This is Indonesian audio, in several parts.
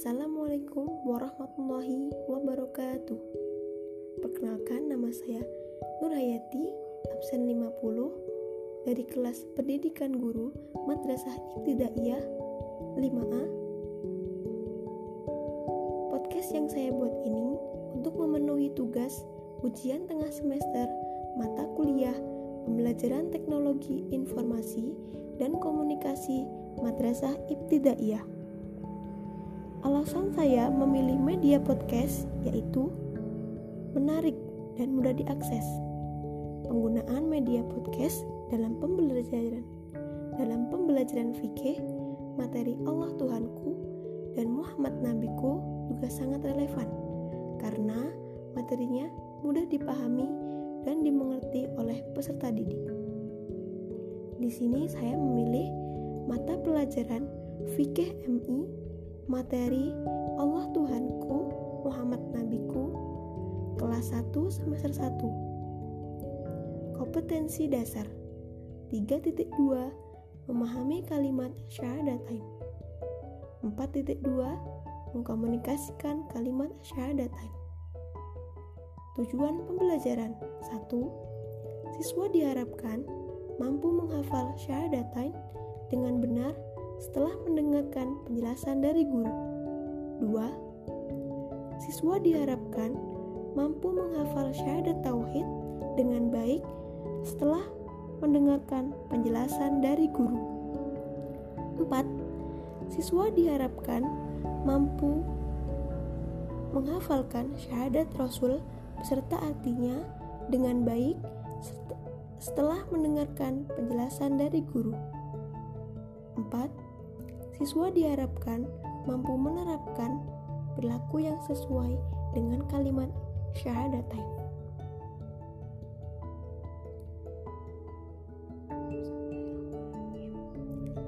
Assalamualaikum warahmatullahi wabarakatuh Perkenalkan nama saya Nur Hayati absen 50 dari kelas Pendidikan Guru Madrasah Ibtidaiyah 5A Podcast yang saya buat ini untuk memenuhi tugas ujian tengah semester mata kuliah pembelajaran teknologi informasi dan komunikasi Madrasah Ibtidaiyah. Alasan saya memilih media podcast yaitu menarik dan mudah diakses. Penggunaan media podcast dalam pembelajaran dalam pembelajaran fikih, materi Allah Tuhanku dan Muhammad Nabiku juga sangat relevan karena materinya mudah dipahami dan dimengerti oleh peserta didik. Di sini saya memilih mata pelajaran fikih MI, materi Allah Tuhanku, Muhammad Nabiku, kelas 1 semester 1. Kompetensi dasar 3.2 Memahami kalimat syahadatain 4.2 Mengkomunikasikan kalimat syahadatain Tujuan pembelajaran 1. Siswa diharapkan mampu menghafal syahadatain dengan benar setelah mendengarkan penjelasan dari guru. 2. Siswa diharapkan mampu menghafal syahadat tauhid dengan baik setelah mendengarkan penjelasan dari guru. 4. Siswa diharapkan mampu menghafalkan syahadat Rasul beserta artinya dengan baik setelah mendengarkan penjelasan dari guru. 4. Siswa diharapkan mampu menerapkan perilaku yang sesuai dengan kalimat syahadatain.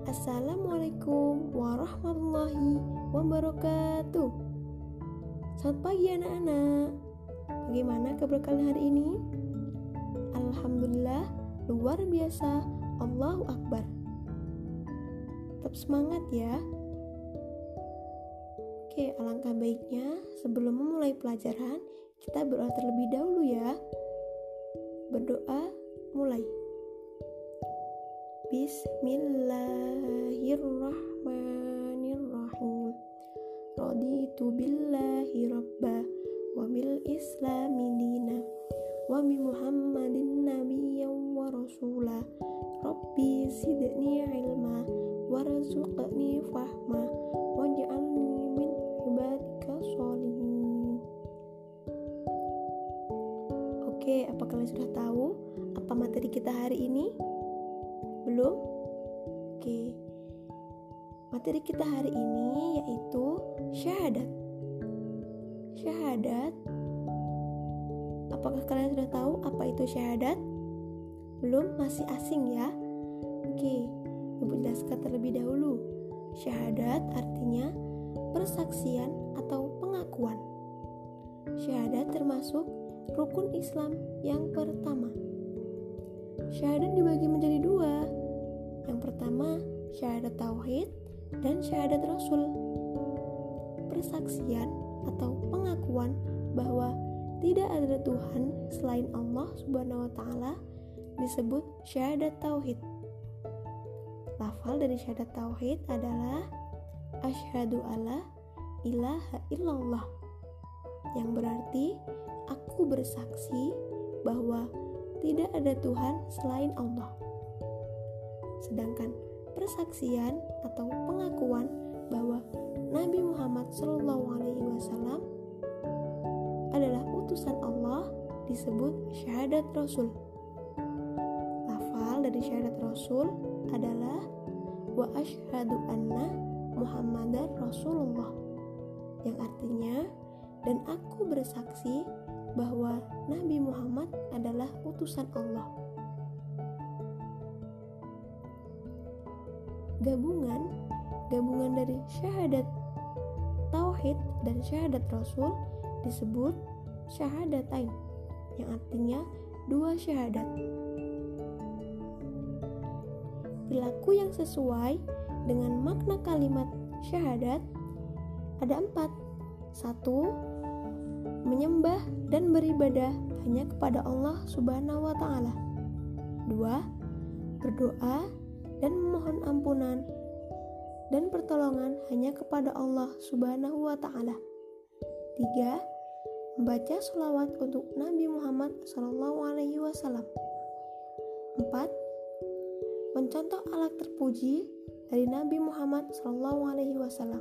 Assalamualaikum warahmatullahi wabarakatuh. Selamat pagi anak-anak. Bagaimana kabar kalian hari ini? Alhamdulillah, luar biasa. Allahu Akbar. Tetap semangat ya. Oke, alangkah baiknya sebelum memulai pelajaran, kita berdoa terlebih dahulu ya. Berdoa mulai. Bismillahirrahmanirrahim. Raditu billahi rabba wa bil islami dina wa bi muhammadin nabiyyan wa rasula rabbi zidni ilma warzuqni fahma waj'alni min ibadika sholihin Oke, apa kalian sudah tahu apa materi kita hari ini? Belum? Oke. Materi kita hari ini yaitu syahadat. Syahadat. Apakah kalian sudah tahu apa itu syahadat? Belum? Masih asing ya? Oke, Ibu jelaskan terlebih dahulu. Syahadat artinya persaksian atau pengakuan. Syahadat termasuk rukun Islam yang pertama. Syahadat dibagi menjadi dua. Yang pertama, syahadat tauhid dan syahadat rasul. Persaksian atau pengakuan bahwa tidak ada Tuhan selain Allah Subhanahu wa taala disebut syahadat tauhid. Lafal dari syahadat tauhid adalah asyhadu alla ilaha illallah yang berarti aku bersaksi bahwa tidak ada Tuhan selain Allah. Sedangkan persaksian atau pengakuan bahwa Nabi Muhammad SAW adalah utusan Allah disebut syahadat Rasul. Lafal dari syahadat Rasul adalah wa asyhadu anna Muhammadar Rasulullah yang artinya dan aku bersaksi bahwa Nabi Muhammad adalah utusan Allah. Gabungan gabungan dari syahadat tauhid dan syahadat rasul disebut syahadatain yang artinya dua syahadat. Perilaku yang sesuai dengan makna kalimat syahadat ada empat. Satu, menyembah dan beribadah hanya kepada Allah Subhanahu wa Ta'ala. Dua, berdoa dan memohon ampunan dan pertolongan hanya kepada Allah Subhanahu wa Ta'ala. Tiga, membaca sholawat untuk Nabi Muhammad SAW. Empat, mencontoh alat terpuji dari Nabi Muhammad SAW.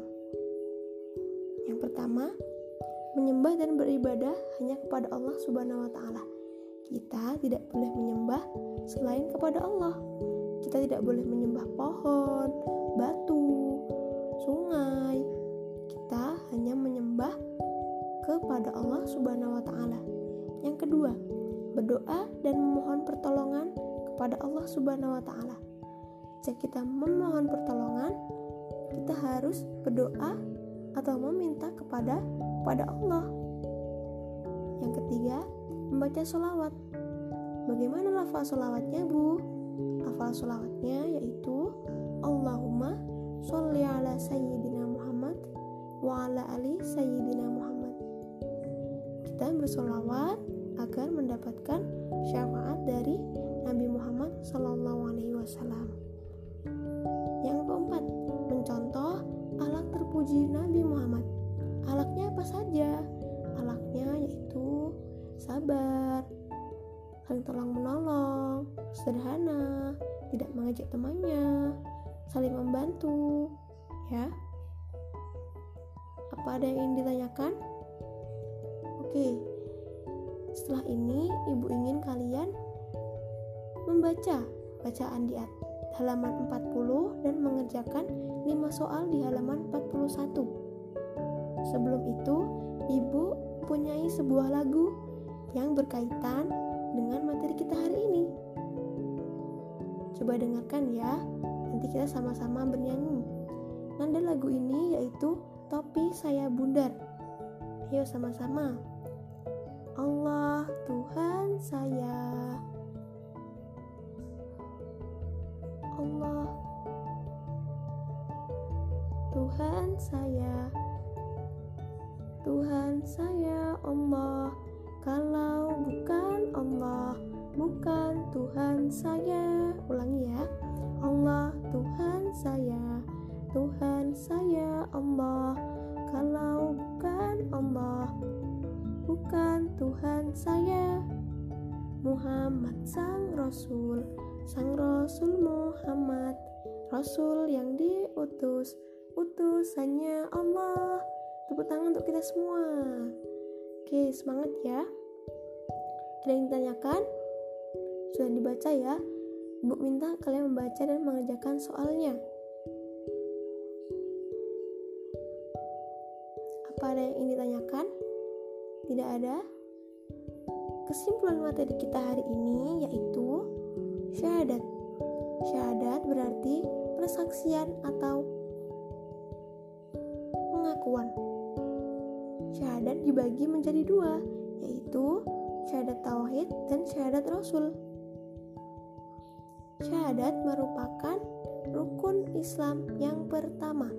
Yang pertama, menyembah dan beribadah hanya kepada Allah Subhanahu wa taala. Kita tidak boleh menyembah selain kepada Allah. Kita tidak boleh menyembah pohon, batu, sungai. Kita hanya menyembah kepada Allah Subhanahu wa taala. Yang kedua, berdoa dan memohon pertolongan kepada Allah Subhanahu wa taala. Jika kita memohon pertolongan, kita harus berdoa atau meminta kepada kepada Allah. Yang ketiga, membaca sholawat. Bagaimana lafal sholawatnya, Bu? Lafal sholawatnya yaitu Allahumma sholli ala sayyidina Muhammad wa ala ali sayyidina Muhammad. Kita bersolawat agar mendapatkan syafaat dari Nabi Muhammad Sallallahu Alaihi Wasallam. Terpuji Nabi Muhammad. Alaknya apa saja? Alaknya yaitu sabar, saling tolong menolong, sederhana, tidak mengejek temannya, saling membantu, ya. Apa ada yang ingin ditanyakan? Oke, setelah ini ibu ingin kalian membaca bacaan di halaman 40 dan mengerjakan 5 soal di halaman 41. Sebelum itu, ibu punyai sebuah lagu yang berkaitan dengan materi kita hari ini. Coba dengarkan ya, nanti kita sama-sama bernyanyi. Nada lagu ini yaitu Topi Saya Bundar. Ayo sama-sama. Allah Tuhan saya saya. Tuhan saya Allah Kalau bukan Allah Bukan Tuhan saya. Ulangi ya. Allah Tuhan saya. Tuhan saya Allah Kalau bukan Allah Bukan Tuhan saya. Muhammad sang Rasul Sang Rasul Muhammad Rasul yang diutus Utusannya Allah Tepuk tangan untuk kita semua Oke semangat ya Ada yang ditanyakan? Sudah dibaca ya Ibu minta kalian membaca dan mengerjakan soalnya Apa ada yang ingin ditanyakan? Tidak ada? Kesimpulan materi kita hari ini yaitu syahadat. Syahadat berarti persaksian atau pengakuan. Syahadat dibagi menjadi dua, yaitu syahadat tauhid dan syahadat rasul. Syahadat merupakan rukun Islam yang pertama.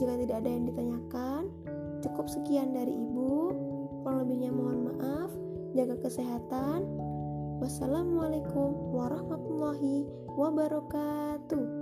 Jika tidak ada yang ditanyakan, cukup sekian dari ibu. Kurang lebihnya mohon maaf. Jaga kesehatan. Wassalamualaikum warahmatullahi wabarakatuh.